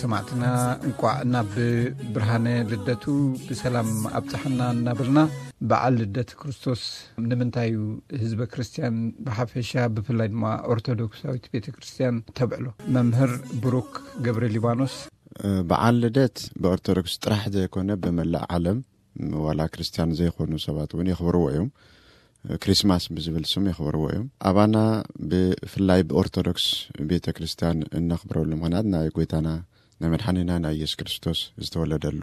ሰማዕትና እንቋዕ ናብ ብርሃነ ልደቱ ብሰላም ኣብፀሓና እናብልና በዓል ልደት ክርስቶስ ንምንታይ ዩ ህዝበ ክርስትያን ብሓፈሻ ብፍላይ ድማ ኦርቶዶክሳዊት ቤተክርስትያን ተብዕሎ መምህር ብሩክ ገብረ ሊባኖስ በዓል ልደት ብኦርቶዶክስ ጥራሕ ዘይኮነ ብመላእ ዓለም ዋላ ክርስትያን ዘይኮኑ ሰባት እውን የኽብርዎ እዮም ክሪስማስ ብዝብል ስም የኽብርዎ እዮም ኣባና ብፍላይ ብኦርቶዶክስ ቤተ ክርስትያን እነኽብረሉ ምክንያት ናይ ጎይታና ናይ መድሓኒና ናይ የሱስ ክርስቶስ ዝተወለደሉ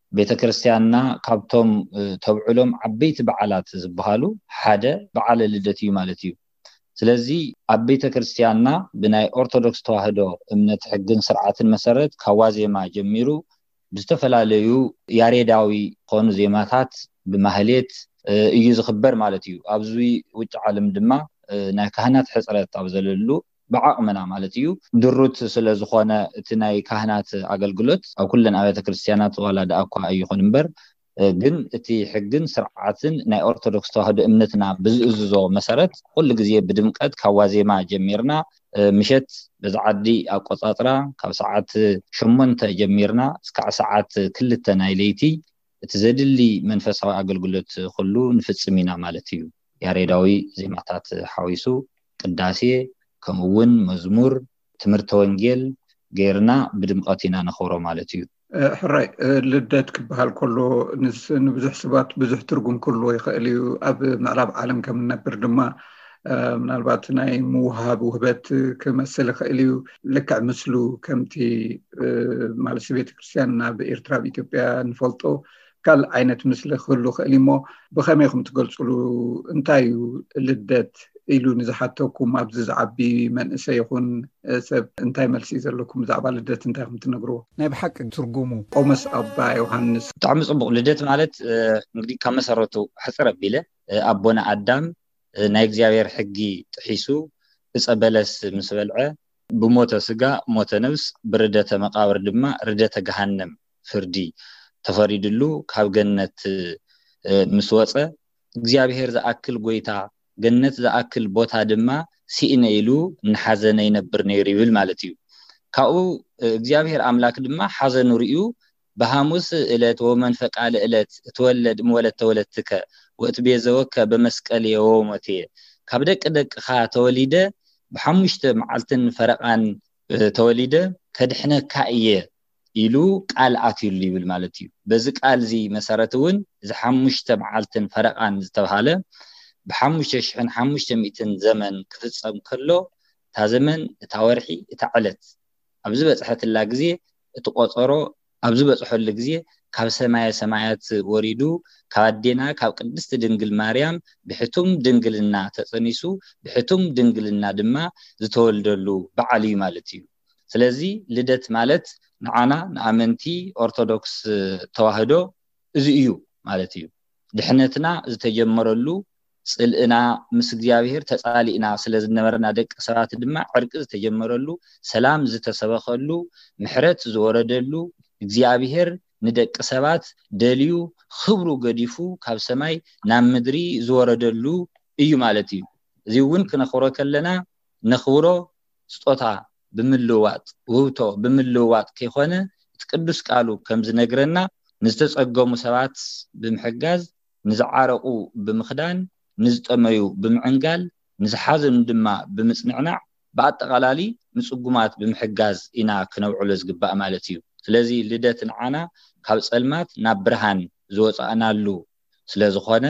ቤተ ክርስቲያንና ካብቶም ተብዕሎም ዓበይቲ በዓላት ዝበሃሉ ሓደ በዓለ ልደት እዩ ማለት እዩ። ስለዚ ኣብ ቤተ ክርስቲያንና ብናይ ኦርቶዶክስ ተዋህዶ እምነት ሕግን ስርዓትን መሰረት ካብ ዋዜማ ጀሚሩ ብዝተፈላለዩ ያሬዳዊ ዝኾኑ ዜማታት ብማህሌት እዩ ዝኽበር ማለት እዩ። ኣብዚ ውጭ ዓለም ድማ ናይ ካህናት ሕፅረት ኣብ ዘለሉ ብዓቕምና ማለት እዩ፣ ድሩት ስለ ዝኾነ እቲ ናይ ካህናት ኣገልግሎት ኣብ ኩለን ኣብያተ ክርስቲያናት ዋላ ድኣ እኳ ኣይኹን እምበር ግን እቲ ሕግን ስርዓትን ናይ ኦርቶዶክስ ተዋህዶ እምነትና ብዝእዝዞ መሰረት ኩሉ ግዜ ብድምቀት ካብ ዋዜማ ጀሚርና ምሸት በዚ ዓዲ ኣቆጻጽራ ካብ ሰዓት ሸሞንተ ጀሚርና እስካዕ ሰዓት ክልተ ናይ ለይቲ እቲ ዘድሊ መንፈሳዊ ኣገልግሎት ኩሉ ንፍጽም ኢና ማለት እዩ። ያሬዳዊ ዜማታት ሓዊሱ። ቅዳሴ ከምኡ ውን መዝሙር ትምህርተ ወንጌል ገይርና ብድምቐት ኢና ነኽብሮ ማለት እዩ። ሕራይ ልደት ክበሃል ከሎ ንብዙሕ ሰባት ብዙሕ ትርጉም ክህልዎ ይኸእል እዩ። ኣብ ምዕራብ ዓለም ከም እንነብር ድማ ምናልባት ናይ ምውህሃብ ውህበት ክመስል ይኸእል እዩ። ልክዕ ምስሉ ከምቲ ማለትሲ ቤተክርስትያን ናብ ኤርትራ ኣብ ኢትዮጵያ ንፈልጦ ካልእ ዓይነት ምስሊ ክህሉ ክእል እሞ ብከመይ ኹም ትገልፅሉ እንታይ እዩ ልደት ኢሉ ንዝሓተኩም ኣብዚ ዝዓቢ መንእሰ ይኹን ሰብ እንታይ መልሲ እዩ ዘለኩም ብዛዕባ ልደት እንታይ ኹም ትነግርዎ ናይ ብሓቂ ትርጉሙ ቆመስ ኣባ ዮሃንስ ብጣዕሚ ፅቡቅ ልደት ማለት እንግዲህ ካብ መሰረቱ ሕፅር ኣቢለ ኣቦና ኣዳም ናይ እግዚኣብሔር ሕጊ ጥሒሱ እፀ በለስ ምስ በልዐ ብሞተ ስጋ ሞተ ነብስ ብርደተ መቃብር ድማ ርደተ ገሃነም ፍርዲ ተፈሪድሉ ካብ ገነት ምስ ወጸ እግዚኣብሔር ዝኣክል ጎይታ ገነት ዝኣክል ቦታ ድማ ሲእነ ኢሉ እናሓዘነ ይነብር ነይሩ ይብል ማለት እዩ ካብኡ እግዚኣብሔር ኣምላክ ድማ ሓዘኑ ርእዩ በሃሙስ እለት ወመንፈቃለ እለት እትወለድ እምወለተ ወለትከ ወእትቤዘወከ በመስቀልየ ወሞትየ ካብ ደቂ ደቅካ ተወሊደ ብሓሙሽተ መዓልትን ፈረቃን ተወሊደ ከድሕነካ እየ ኢሉ ቃል ኣትዩሉ ይብል ማለት እዩ። በዚ ቃል እዚ መሰረት እውን እዚ ሓሙሽተ መዓልትን ፈረቓን ዝተብሃለ ብሓሙሽተ ሽሕን ሓሙሽተ ሚእትን ዘመን ክፍጸም ከሎ እታ ዘመን እታ ወርሒ እታ ዕለት ኣብ ዝበጽሐትላ ግዜ እቲ ቆጸሮ ኣብ ዝበጽሐሉ ግዜ ካብ ሰማየ ሰማያት ወሪዱ ካብ ኣዴና ካብ ቅድስት ድንግል ማርያም ብሕቱም ድንግልና ተጸኒሱ ብሕቱም ድንግልና ድማ ዝተወልደሉ በዓል እዩ ማለት እዩ። ስለዚ ልደት ማለት ንዓና ንኣመንቲ ኦርቶዶክስ ተዋህዶ እዚ እዩ ማለት እዩ ድሕነትና ዝተጀመረሉ ጽልእና ምስ እግዚኣብሔር ተጻሊእና ስለ ዝነበርና ደቂ ሰባት ድማ ዕርቂ ዝተጀመረሉ ሰላም ዝተሰበኸሉ ምሕረት ዝወረደሉ እግዚኣብሔር ንደቂ ሰባት ደልዩ ኽብሩ ገዲፉ ካብ ሰማይ ናብ ምድሪ ዝወረደሉ እዩ ማለት እዩ እዚ እውን ክነኽብሮ ከለና ነኽብሮ ስጦታ ብምልውዋጥ፣ ውህብቶ ብምልውዋጥ ከይኮነ እቲ ቅዱስ ቃሉ ከም ዝነግረና ንዝተጸገሙ ሰባት ብምሕጋዝ፣ ንዝዓረቁ ብምኽዳን፣ ንዝጠመዩ ብምዕንጋል፣ ንዝሓዘኑ ድማ ብምጽንዕናዕ ብኣጠቃላሊ ንጽጉማት ብምሕጋዝ ኢና ክነውዕሎ ዝግባእ ማለት እዩ። ስለዚ ልደት ንዓና ካብ ጸልማት ናብ ብርሃን ዝወጻእናሉ ስለዝኾነ፣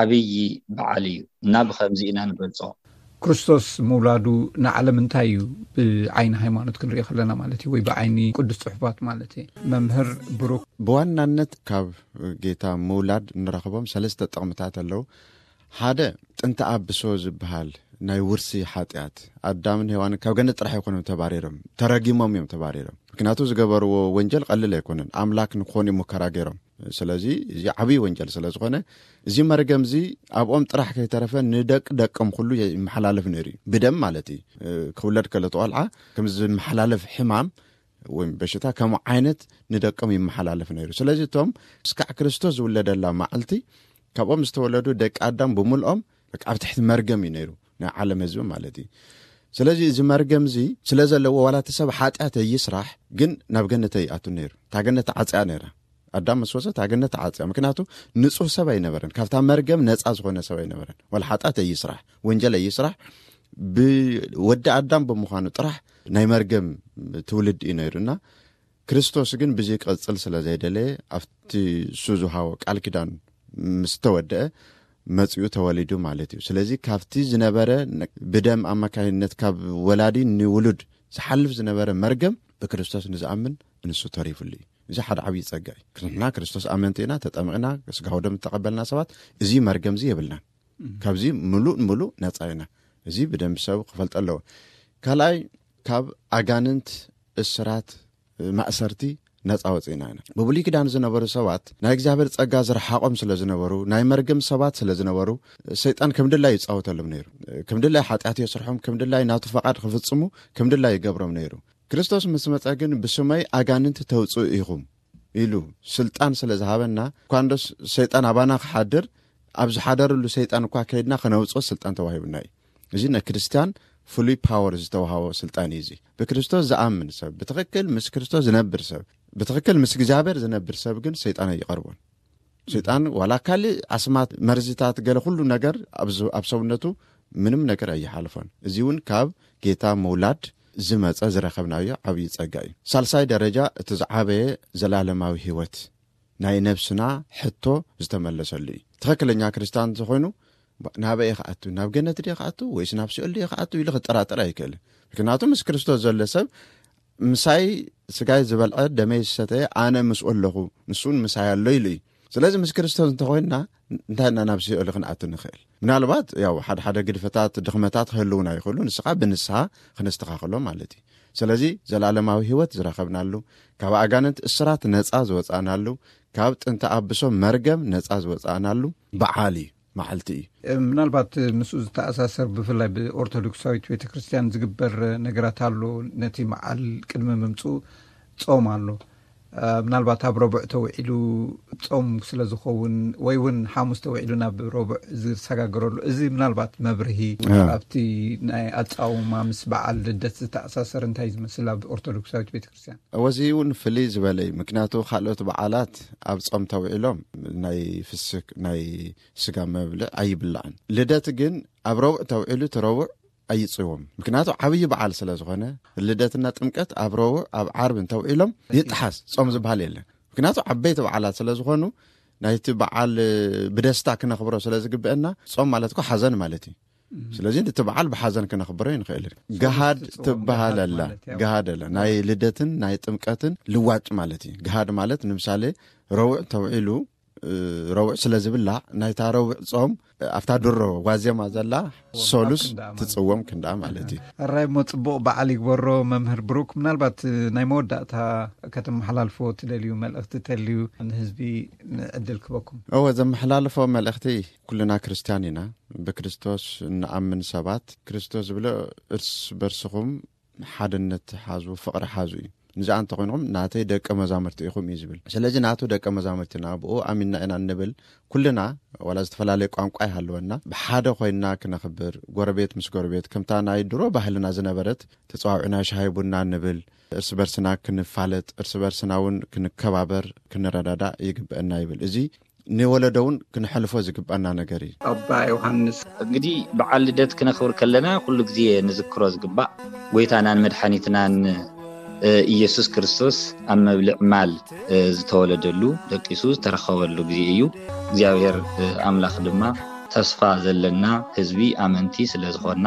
ዓብዪ በዓል እዩ እና ብኸምዚ ኢና ንገልፆ። ክርስቶስ ምውላዱ ንዓለም እንታይ እዩ ብዓይኒ ሃይማኖት ክንሪኦ ከለና ማለት እዩ ወይ ብዓይኒ ቅዱስ ፅሑፋት ማለት እየ መምህር ብሩክ። ብዋናነት ካብ ጌታ ምውላድ ንረኽቦም ሰለስተ ጥቕምታት ኣለው። ሓደ ጥንተ ኣብሶ ዝበሃል ናይ ውርሲ ሓጢኣት ኣዳምን ሄዋንን ካብ ገነት ጥራሕ ኣይኮኖም ተባሪሮም ተረጊሞም እዮም ተባሪሮም። ምክንያቱ ዝገበርዎ ወንጀል ቐልል ኣይኮነን ኣምላክ ንክኾኑ እዮም ሙከራ ገይሮም። ስለዚ እዚ ዓብዪ ወንጀል ስለ ዝኾነ እዚ መርገም እዚ ኣብኦም ጥራሕ ከይተረፈ ንደቂ ደቅም ኩሉ ይመሓላለፍ ነይሩ እዩ ብደም ማለት እዩ ክውለድ ከለ ተቆልዓ ከም ዝመሓላለፍ ሕማም ወይም በሽታ ከምኡ ዓይነት ንደቅም ይመሓላለፍ ነይሩ ስለዚ እቶም እስካዕ ክርስቶስ ዝውለደላ መዓልቲ ካብኦም ዝተወለዱ ደቂ ኣዳም ብምልኦም ኣብ ትሕቲ መርገም እዩ ነይሩ ናይ ዓለም ህዝቢ ማለት እዩ ስለዚ እዚ መርገም እዚ ስለ ዘለዎ ዋላ እቲ ሰብ ሓጢኣት እይስራሕ ግን ናብ ገነት ኣይኣቱ ነይሩ እታ ገነት ዓፅያ ነይራ ኣዳም ምስ ወሰት ኣገነት ዓፅያ ምክንያቱ ንፁህ ሰብ ኣይነበረን ካብታ መርገም ነፃ ዝኾነ ሰብ ኣይነበረን ዋላ ሓጢኣት እይስራሕ ወንጀል እይስራሕ ብወዲ ኣዳም ብምዃኑ ጥራሕ ናይ መርገም ትውልድ እዩ ነይሩና ክርስቶስ ግን ብዚ ክቕጽል ስለ ዘይደለየ ኣብቲ እሱ ዝሃቦ ቃል ኪዳን ምስ ተወደአ መጺኡ ተወሊዱ ማለት እዩ። ስለዚ ካብቲ ዝነበረ ብደም ኣማካይነት ካብ ወላዲ ንውሉድ ዝሓልፍ ዝነበረ መርገም ብክርስቶስ ንዝኣምን ንሱ ተሪፉሉ እዩ። እዚ ሓደ ዓብዪ ጸጋ እዩ። ንሕና ክርስቶስ ኣመንቲ ኢና፣ ተጠምቕና፣ ስጋሁ ደም እተቐበልና ሰባት እዚ መርገም እዚ የብልናን። ካብዚ ምሉእ ምሉእ ነጻ ኢና። እዚ ብደንቢ ሰብ ክፈልጦ ኣለዎ። ካልኣይ ካብ ኣጋንንት እስራት ማእሰርቲ ነፃ ወፂእና ኢና ብብሉይ ኪዳን ዝነበሩ ሰባት ናይ እግዚኣብሔር ፀጋ ዝረሓቆም ስለ ዝነበሩ ናይ መርግም ሰባት ስለ ዝነበሩ ሰይጣን ከም ድላይ ይፃወተሎም ነይሩ ከም ድላይ ሓጢኣት የስርሖም ከም ድላይ ናቱ ፈቓድ ክፍፅሙ ከም ድላይ ይገብሮም ነይሩ ክርስቶስ ምስ መፀ ግን ብስመይ ኣጋንንት ተውፅኡ ኢኹም ኢሉ ስልጣን ስለ ዝሃበና ኳንዶስ ሰይጣን ኣባና ክሓድር ኣብ ዝሓደርሉ ሰይጣን እኳ ከይድና ክነውፅኦ ስልጣን ተዋሂብና እዩ እዚ ንክርስትያን ፍሉይ ፓወር ዝተውሃቦ ስልጣን እዩ እዚ ብክርስቶስ ዝኣምን ሰብ ብትክክል ምስ ክርስቶስ ዝነብር ሰብ ብትክክል ምስ እግዚኣብሔር ዝነብር ሰብ ግን ሰይጣን ኣይቀርቦን ሰይጣን ዋላ ካልእ ኣስማት መርዝታት ገለ ኩሉ ነገር ኣብ ሰውነቱ ምንም ነገር ኣይሓልፎን እዚ እውን ካብ ጌታ ምውላድ ዝመፀ ዝረከብናዮ ዓብዪ ፀጋ እዩ ሳልሳይ ደረጃ እቲ ዝዓበየ ዘላለማዊ ህይወት ናይ ነብስና ሕቶ ዝተመለሰሉ እዩ። ትኸክለኛ ክርስትያን እንተኾይኑ ናበይ ክኣቱ ናብ ገነት ድየ ክኣቱ ወይስ ናብ ሲኦል ድየ ክኣቱ ኢሉ ክጠራጠር ኣይክእልን። ምክንያቱ ምስ ክርስቶስ ዘሎ ሰብ ምሳይ ስጋይ ዝበልዐ ደመይ ዝሰተየ ኣነ ምስኡ ኣለኹ ንሱን ምሳይ ኣሎ ኢሉ እዩ። ስለዚ ምስ ክርስቶስ እንተኾይንና እንታይ እና ናብ ሲኦል ክንኣቱ ንኽእል? ምናልባት ያው ሓደ ሓደ ግድፈታት ድኽመታት ክህልውና ይኽእሉ ንስኻ ብንስሓ ክነስተኻኽሎ ማለት እዩ። ስለዚ ዘላለማዊ ህይወት ዝረኸብናሉ፣ ካብ ኣጋንንት እስራት ነፃ ዝወፃእናሉ፣ ካብ ጥንቲ ኣብሶ መርገም ነፃ ዝወፃእናሉ በዓል እዩ መዓልቲ እዩ። ምናልባት ምስኡ ዝተኣሳሰር ብፍላይ ብኦርቶዶክሳዊት ቤተ ክርስትያን ዝግበር ነገራት ኣሎ። ነቲ መዓል ቅድሚ ምምፅኡ ፆም ኣሎ። ምናልባት ኣብ ረቡዕ ተውዒሉ ፆም ስለ ዝኸውን ወይ እውን ሓሙስ ተውዒሉ ናብ ረቡዕ ዝሰጋገረሉ እዚ ምናልባት መብርሂ ኣብቲ ናይ ኣፃውማ ምስ በዓል ልደት ዝተኣሳሰር እንታይ ዝመስል ኣብ ኦርቶዶክሳዊት ቤተክርስትያን ወዚ እውን ፍልይ ዝበለ እዩ ምክንያቱ ካልኦት በዓላት ኣብ ፆም ተውዒሎም ናይ ፍስክ ናይ ስጋ መብልዕ ኣይብላዕን ልደት ግን ኣብ ረቡዕ ተውዒሉ እቲ ረቡዕ ኣይጽውም ምክንያቱ ዓብይ በዓል ስለ ዝኾነ ልደትና ጥምቀት ኣብ ረቡዕ ኣብ ዓርቢ እንተውዒሎም ይጠሓስ ጾም ዝበሃል የለን ምክንያቱ ዓበይቲ በዓላት ስለ ዝኾኑ ናይቲ በዓል ብደስታ ክነኽብሮ ስለ ዝግብአና ጾም ማለት እኮ ሓዘን ማለት እዩ ስለዚ እቲ በዓል ብሓዘን ክነኽብሮ ይንኽእል ገሃድ ትበሃል ኣላ ገሃድ ኣላ ናይ ልደትን ናይ ጥምቀትን ልዋጭ ማለት እዩ ገሃድ ማለት ንምሳሌ ረውዕ ተውዒሉ ረቡዕ ስለ ዝብላዕ ናይታ ረቡዕ ፆም ኣብታ ድሮ ዋዜማ ዘላ ሰሉስ ትፅወም ክንዳ ማለት እዩ ኣራይ እሞ ፅቡቅ በዓል ይግበሮ መምህር ብሩክ ምናልባት ናይ መወዳእታ ከተመሓላልፎ ትደልዩ መልእክቲ ተልዩ ንህዝቢ ዕድል ክበኩም እወ ዘመሓላልፎ መልእክቲ ኩልና ክርስትያን ኢና ብክርስቶስ እንኣምን ሰባት ክርስቶስ ዝብሎ እርስ በርስኹም ሓድነት ሓዙ ፍቕሪ ሓዙ እዩ ንዝኣ እንተ ኾይንኹም ናተይ ደቀ መዛምርቲ ኢኹም እዩ ዝብል ስለዚ ናቱ ደቀ መዛምርቲ ኢና ብኡ ኣሚንና ኢና እንብል ኩልና ዋላ ዝተፈላለየ ቋንቋ ይሃለወና ብሓደ ኮይንና ክነኽብር ጎረቤት ምስ ጎረቤት ከምታ ናይ ድሮ ባህልና ዝነበረት ተፀዋውዕና ሻሂ ቡና ንብል እርስ በርስና ክንፋለጥ እርስ በርስና እውን ክንከባበር ክንረዳዳእ ይግበአና ይብል እዚ ንወለዶ ውን ክነሕልፎ ዝግባኣና ነገር እዩ። ኣባ ዮሃንስ። እንግዲ በዓል ልደት ክነኽብር ከለና ኩሉ ግዜ ንዝክሮ ዝግባእ ጎይታናን መድሓኒትናን ኢየሱስ ክርስቶስ ኣብ መብልዕ ማል ዝተወለደሉ ደቂሱ ዝተረኸበሉ ግዜ እዩ። እግዚኣብሔር ኣምላኽ ድማ ተስፋ ዘለና ህዝቢ ኣመንቲ ስለ ዝኾንና፣